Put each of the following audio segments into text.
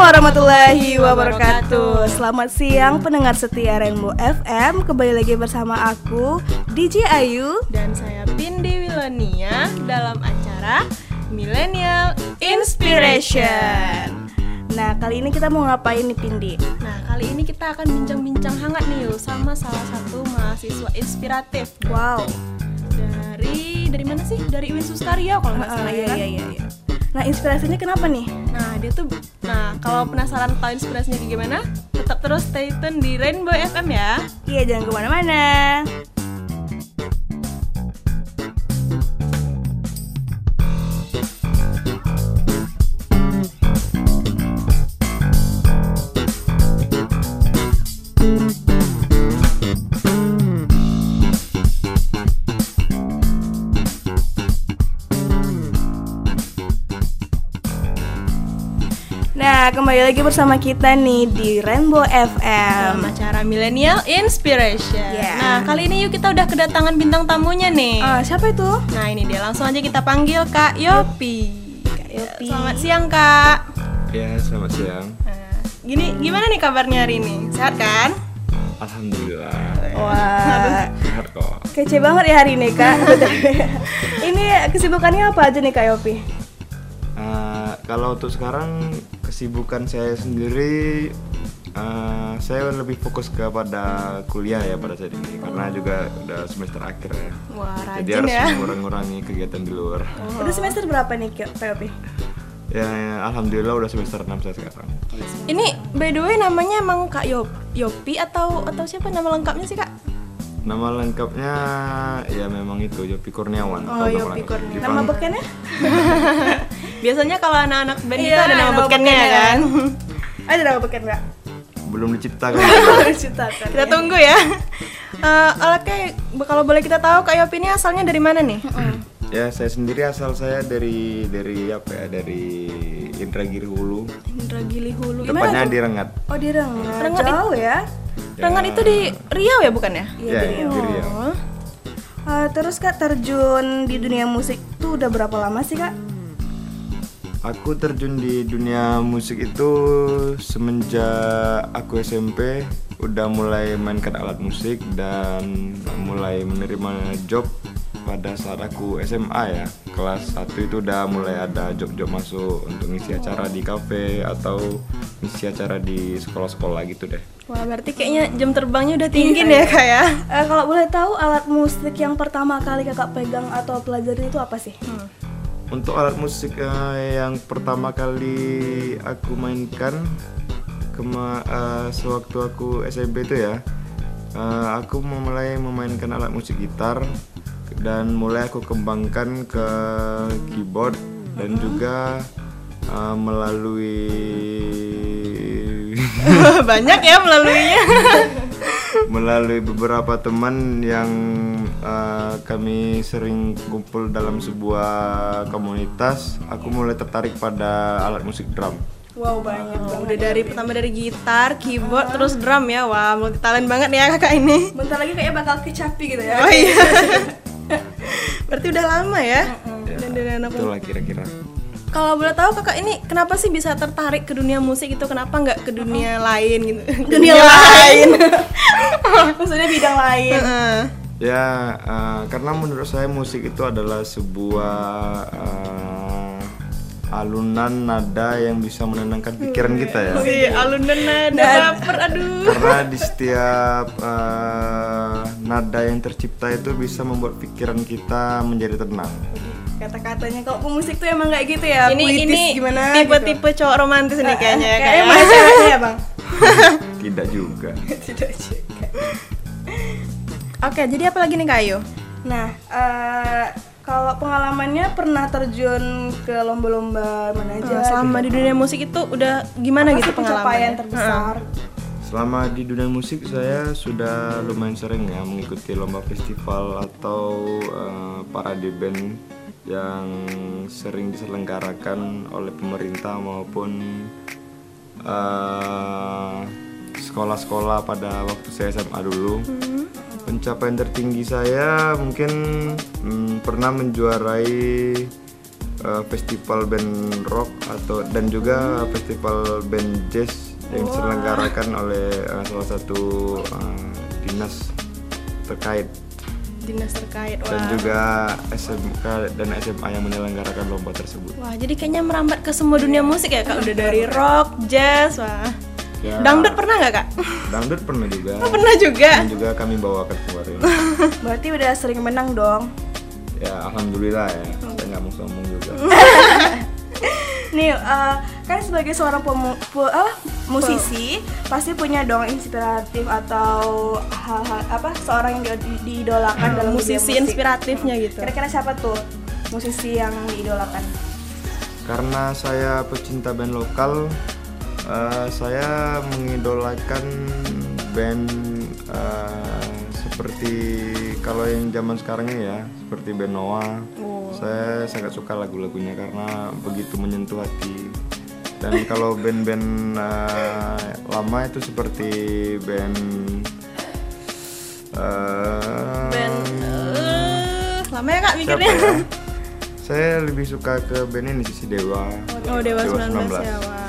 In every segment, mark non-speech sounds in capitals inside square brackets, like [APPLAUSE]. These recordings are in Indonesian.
Warahmatullahi wabarakatuh Selamat siang pendengar setia Rainbow FM Kembali lagi bersama aku DJ Ayu Dan saya Pindi Wilonia dalam acara Millennial Inspiration Nah kali ini kita mau ngapain nih Pindi? Nah kali ini kita akan bincang-bincang hangat nih yuk Sama salah satu mahasiswa inspiratif Wow Dari, dari mana sih? Dari UIN Sustaria kalau nggak Ah, salah iya, ya kan? iya, iya, iya. Nah inspirasinya kenapa nih? Nah dia tuh, nah kalau penasaran tahu inspirasinya kayak gimana? Tetap terus stay tune di Rainbow FM ya Iya jangan ke mana-mana Kembali lagi bersama kita nih di Rainbow FM Dalam acara Millennial Inspiration Iya. Nah kali ini yuk kita udah kedatangan bintang tamunya nih Ah, Siapa itu? Nah ini dia langsung aja kita panggil Kak Yopi. Kak Yopi. Selamat siang Kak. Ya, selamat siang. Nah, gini gimana nih kabarnya hari ini? Sehat kan? Alhamdulillah. Wah Sehat kok. Kece banget ya hari ini kak [LAUGHS] Ini kesibukannya apa aja nih kak Yopi? Eh, kalau untuk sekarang kesibukan saya sendiri eh, saya lebih fokus kepada kuliah ya pada saat ini karena juga udah semester akhir ya. Wah Jadi harus ya. mengurangi kegiatan di luar. Udah semester berapa nih kak Yopi? Ya, ya, alhamdulillah udah semester 6 saya sekarang. Ini by the way namanya emang Kak Yop Yopi atau atau siapa nama lengkapnya sih Kak? Nama lengkapnya ya memang itu Yopi Kurniawan. Oh, Yopi. Kurniawan. Nama bekennya? [LAUGHS] Biasanya kalau anak-anak band itu Iya, ada nama bekennya ya kan? [LAUGHS] Ada nama beken kak? belum diciptakan. [LAUGHS] Ciptakan kita tunggu ya. [LAUGHS] Eh, oke, kalau boleh kita tahu Kak Yopi ini asalnya dari mana nih? [CLEARS THROAT] Ya, saya sendiri asal saya dari dari apa ya? Dari Indragiri Hulu. Indra Gili Hulu. Tepatnya di Rengat. Oh di Rengat, Rengat jauh ya? Rengat itu di Riau ya bukan ya? Iya Ya, di Riau. di Riau. Eh, Terus kak terjun di dunia musik tuh udah berapa lama sih kak? Aku terjun di dunia musik itu semenjak aku SMP udah mulai mainkan alat musik dan mulai menerima job pada saat aku SMA ya. Kelas 1 itu udah mulai ada job-job masuk untuk ngisi acara di kafe atau ngisi acara di sekolah-sekolah gitu deh. Wah berarti kayaknya jam terbangnya udah tinggi deh kak ya. Eh, Kalau boleh tahu alat musik yang pertama kali kakak pegang atau pelajari itu apa sih? Untuk alat musik eh, yang pertama kali aku mainkan kema eh, sewaktu aku SMP itu ya, eh, aku memulai memainkan alat musik gitar dan mulai aku kembangkan ke keyboard dan juga eh, melalui [LAUGHS] Banyak ya melaluinya [LAUGHS] melalui beberapa teman yang eh, kami sering kumpul dalam sebuah komunitas, aku mulai tertarik pada alat musik drum. Wow banyak Oh, Udah dari pertama dari gitar, keyboard, terus drum ya. Wah multi talent banget nih ya kakak ini. Bentar lagi kayaknya bakal kecapi gitu ya. Oh iya. [LAUGHS] Berarti udah lama ya Dan dari anak Itulah kira-kira. Kalau boleh tahu kakak ini kenapa sih bisa tertarik ke dunia musik itu? Kenapa nggak ke dunia lain gitu? [LAUGHS] Dunia lain [LAUGHS] Maksudnya bidang lain Heeh. Ya, eh, karena menurut saya musik itu adalah sebuah eh, alunan nada yang bisa menenangkan pikiran kita ya. Si alunan nada baper aduh Karena di setiap eh, nada yang tercipta itu bisa membuat pikiran kita menjadi tenang. Kata-katanya kalau pemusik tuh emang kayak gitu ya Ini puitis ini gimana tipe-tipe cowok romantis nih kayaknya ya Kayaknya ya. masih ya bang [LAUGHS] Tidak juga. [LAUGHS] Tidak juga Oke jadi apa lagi nih kak Ayu? Nah, eh, kalau pengalamannya pernah terjun ke lomba-lomba mana aja? Selama di dunia musik itu udah gimana Apa gitu sih pencapaian terbesar? Selama di dunia musik saya sudah lumayan sering ya mengikuti lomba festival atau eh, parade band yang sering diselenggarakan oleh pemerintah maupun eh, sekolah-sekolah pada waktu saya SMA dulu. Pencapaian tertinggi saya mungkin mm, pernah menjuarai eh, festival band rock atau dan juga festival band jazz yang diselenggarakan oleh eh, salah satu eh, dinas terkait Dinas terkait. Wah. dan juga SMK dan SMA yang menyelenggarakan lomba tersebut. Wah, jadi kayaknya merambat ke semua dunia musik ya, Kak. Udah dari rock, jazz, wah. Ya, Dangdut pernah nggak, Kak? Dangdut pernah juga. Oh, pernah juga. Dan juga kami bawakan kemarin. [LAUGHS] Berarti udah sering menang dong. ya alhamdulillah ya. Saya nggak mau sombong juga. [LAUGHS] Nih, eh, kan sebagai seorang pemu- pe- apa, musisi pasti punya dong inspiratif atau hal-hal apa seorang yang di- diidolakan dalam Musisi musik. inspiratifnya gitu. Kira-kira siapa tuh musisi yang diidolakan? Karena saya pecinta band lokal, eh, saya mengidolakan band eh, seperti kalau yang zaman sekarang ya, seperti band Noah. Saya sangat suka lagu-lagunya karena begitu menyentuh hati. Dan kalau band-band eh, lama itu seperti band eh, Band eh, lama ya, Kak mikirnya. ya? Saya lebih suka ke band ini Sisi Dewa. Oh, Dewa 19 ya, wah.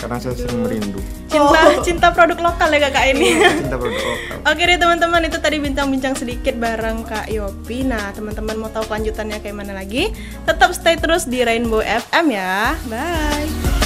Karena saya sering merindu. Cinta cinta produk lokal ya Kakak ini. Cinta produk lokal. [LAUGHS] Oke deh teman-teman itu tadi bincang-bincang sedikit bareng Kak Yopi. Nah teman-teman mau tahu kelanjutannya kayak mana lagi? Tetap stay terus di Rainbow FM ya. Bye.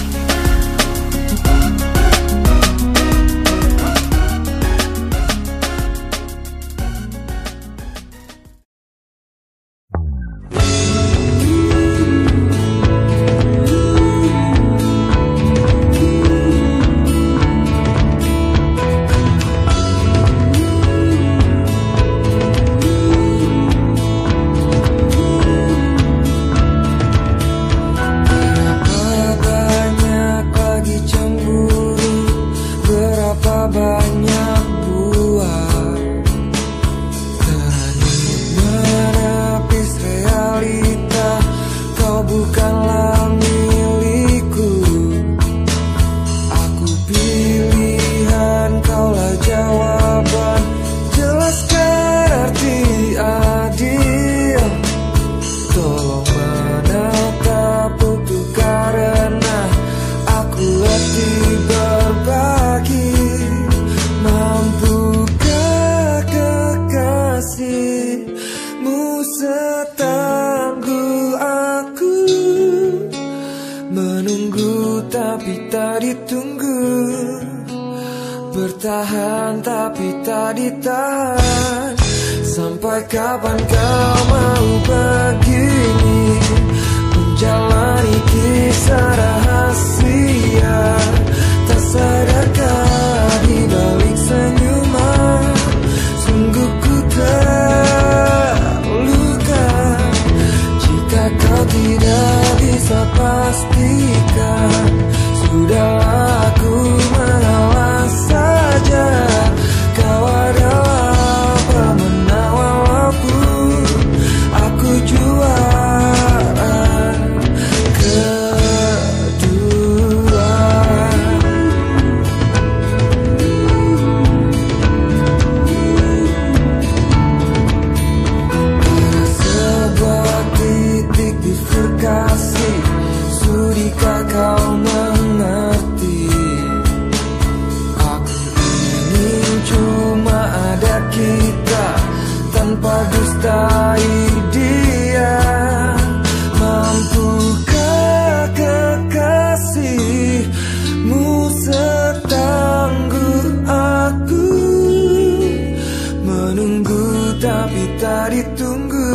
Tak ditunggu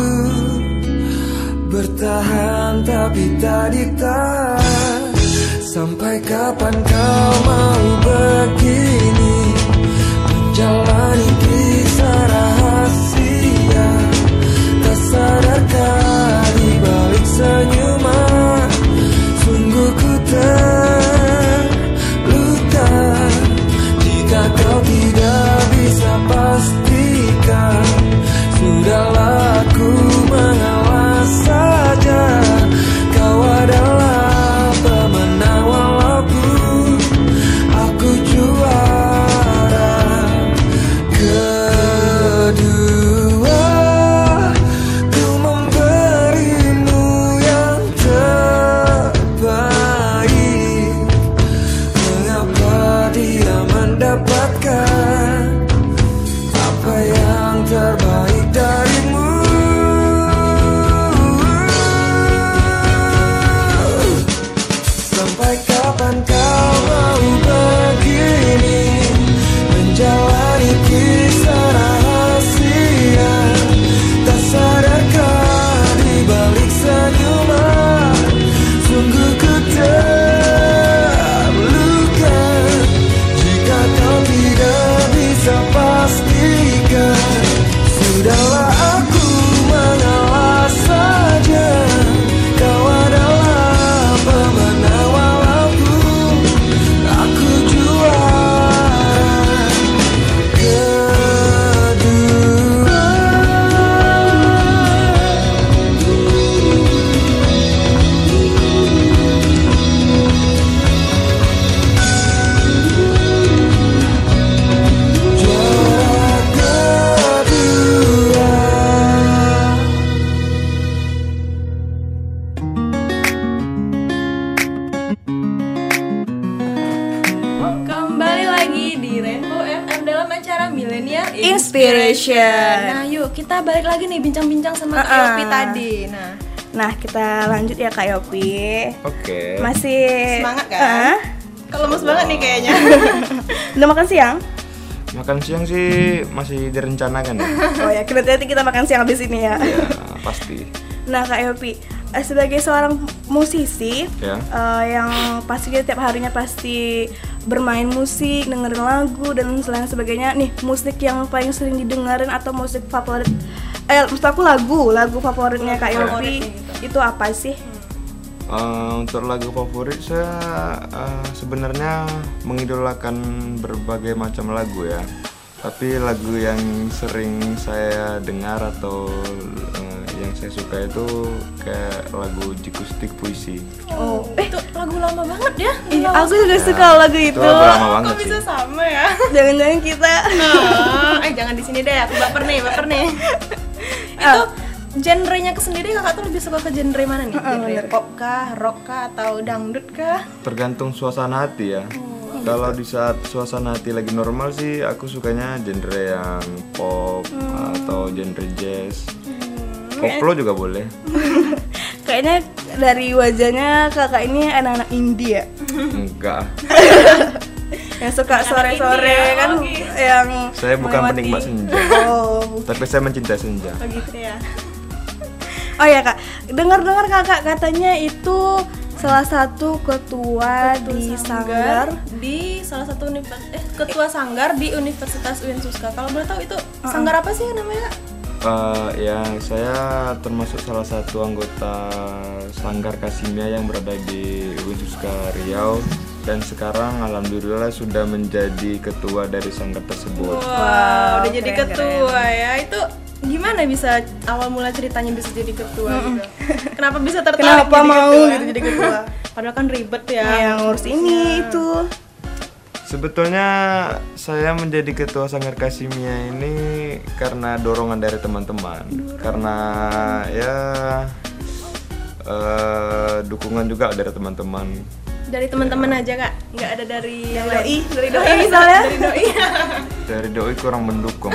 Bertahan tapi tak ditahan. Sampai kapan kau mau begini? Menjalani kisah rahasia. Tak sadarkah di balik senyuman? Sungguh ku terluka dapatkan. Inspiration. Nah, yuk kita balik lagi nih bincang-bincang sama Kak Uh-uh. Yopi tadi. Nah, Nah, kita lanjut ya Kak Yopi. Oke. Masih semangat kan? Hah? Kalau lemes banget nih kayaknya. [LAUGHS] Udah makan siang? Makan siang sih masih direncanakan ya. Oh ya, kita nanti kita makan siang habis ini ya. ya pasti. Nah, Kak Yopi, sebagai seorang musisi Ya. eh, yang pasti dia tiap harinya pasti bermain musik, dengerin lagu dan selain sebagainya. Nih, musik yang paling sering didengerin atau musik favorit eh maksud aku lagu, lagu favoritnya Kak Yopi itu apa sih? Eh, untuk lagu favorit saya eh, sebenarnya mengidolakan berbagai macam lagu ya. Tapi lagu yang sering saya dengar atau eh, yang saya suka itu kayak lagu jikustik puisi. Oh, itu lagu lama banget ya. Ih, aku juga suka lagu itu. Itu lagu lama banget Kok sih. bisa sama ya? [LAUGHS] Jangan-jangan kita Nah, eh jangan di sini deh, aku baper nih, baper nih. [LAUGHS] itu genrenya ke sendiri kakak tuh lebih suka ke genre mana nih? Genre pop kah, rock kah, atau dangdut kah? Tergantung suasana hati ya. Kalau di saat suasana hati lagi normal sih aku sukanya genre yang pop atau genre jazz. Koplo juga boleh. [LAUGHS] kayaknya dari wajahnya kakak ini anak-anak indie ya. Enggak. [LAUGHS] yang suka sore-sore kan yang Saya bukan melewati- penikmat senja. Oh, Tapi saya mencintai senja. Oh gitu ya. oh ya kak, dengar-dengar kakak katanya itu salah satu ketua, di sanggar. di salah satu universitas eh ketua sanggar di Universitas UIN Suska. Kalau boleh tahu itu sanggar apa sih namanya? Eh, ya saya termasuk salah satu anggota Sanggar Kasimia yang berada di UIN Suska Riau dan sekarang alhamdulillah sudah menjadi ketua dari sanggar tersebut. Wow, udah jadi keren, ketua ya. Itu gimana bisa awal mula ceritanya bisa jadi ketua gitu? [LAUGHS] Kenapa bisa tertarik Kenapa jadi mau ketua? gitu jadi ketua? Padahal kan ribet ya. yang ngurus ini itu. Sebetulnya saya menjadi ketua Sanggar Kasimia ini karena dorongan dari teman-teman. Karena ya eh, dukungan juga dari teman-teman. Dari teman-teman aja kak, nggak ada dari yang Doi, lain. dari doi misalnya. Dari doi. [LAUGHS] Dari doi kurang mendukung.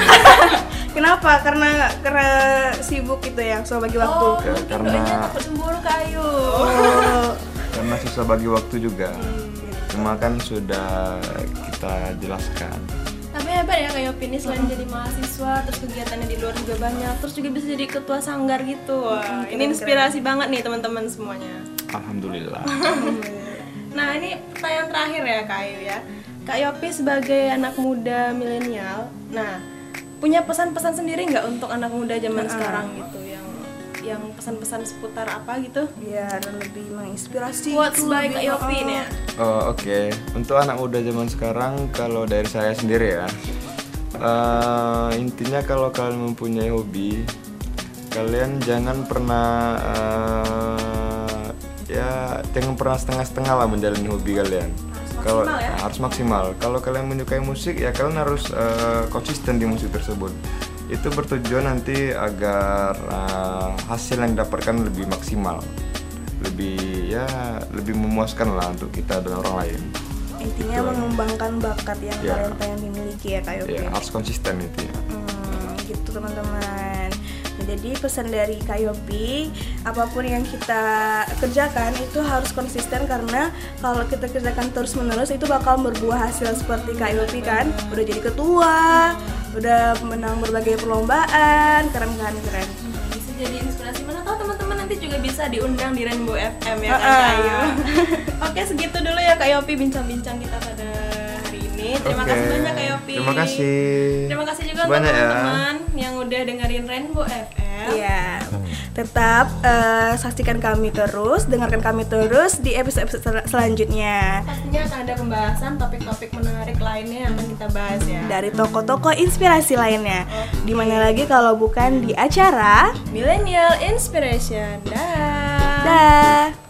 [LAUGHS] Kenapa? Karena karena sibuk gitu ya, so bagi waktu. Oh, Ya, karena- takut cemburu kayu. Oh, [LAUGHS] karena susah bagi waktu juga. Cuma kan sudah kita jelaskan. Hebat ya kayak Yopi ini selain jadi mahasiswa, terus kegiatannya di luar juga banyak, terus juga bisa jadi ketua sanggar gitu. Wah, ini inspirasi banget nih teman-teman semuanya. Alhamdulillah. [LAUGHS] Nah ini pertanyaan terakhir ya Kak Ayu ya Kak Yopi sebagai anak muda milenial Nah punya pesan-pesan sendiri nggak untuk anak muda zaman sekarang gitu Yang pesan-pesan seputar apa gitu dan lebih menginspirasi. Quotes gitu, by Kak nih ya Oh, Oke, untuk anak muda zaman sekarang, kalau dari saya sendiri ya, eh, intinya kalau kalian mempunyai hobi, kalian jangan pernah eh, ya jangan pernah setengah-setengah lah menjalani hobi kalian. Kalau ya? harus maksimal. Kalau kalian menyukai musik, ya kalian harus eh, konsisten di musik tersebut. Itu bertujuan nanti agar eh, hasil yang didapatkan lebih maksimal, lebih ya lebih memuaskan lah untuk kita dan orang lain. Intinya mengembangkan bakat yang Ya. kalian pengen dimiliki ya Kak Yopi. Ya harus konsisten itu ya. Hmm, gitu teman-teman. Nah, jadi pesan dari Kak Yopi, apa pun yang kita kerjakan itu harus konsisten karena kalau kita kerjakan terus-menerus itu bakal berbuah hasil seperti Kak Yopi kan. Udah jadi ketua, udah menang berbagai perlombaan, keren kan keren. bisa jadi inspirasi mana tahu teman-teman nanti juga bisa diundang di Rainbow FM ya kan Kak ah. Ayu [LAUGHS] Oke segitu dulu ya Kak Yopi bincang-bincang kita pada hari ini Terima Oke. kasih banyak Kak Yopi Terima kasih. Terima kasih juga untuk ya. teman-teman yang udah dengerin Rainbow FM Iya. Tetap eh, saksikan kami terus, dengarkan kami terus di episode-episode sel- selanjutnya. Pastinya akan ada pembahasan topik-topik menarik lainnya yang akan kita bahas ya. dari toko-toko inspirasi lainnya. Di mana lagi kalau bukan di acara Millennial Inspiration. Dah. Dah.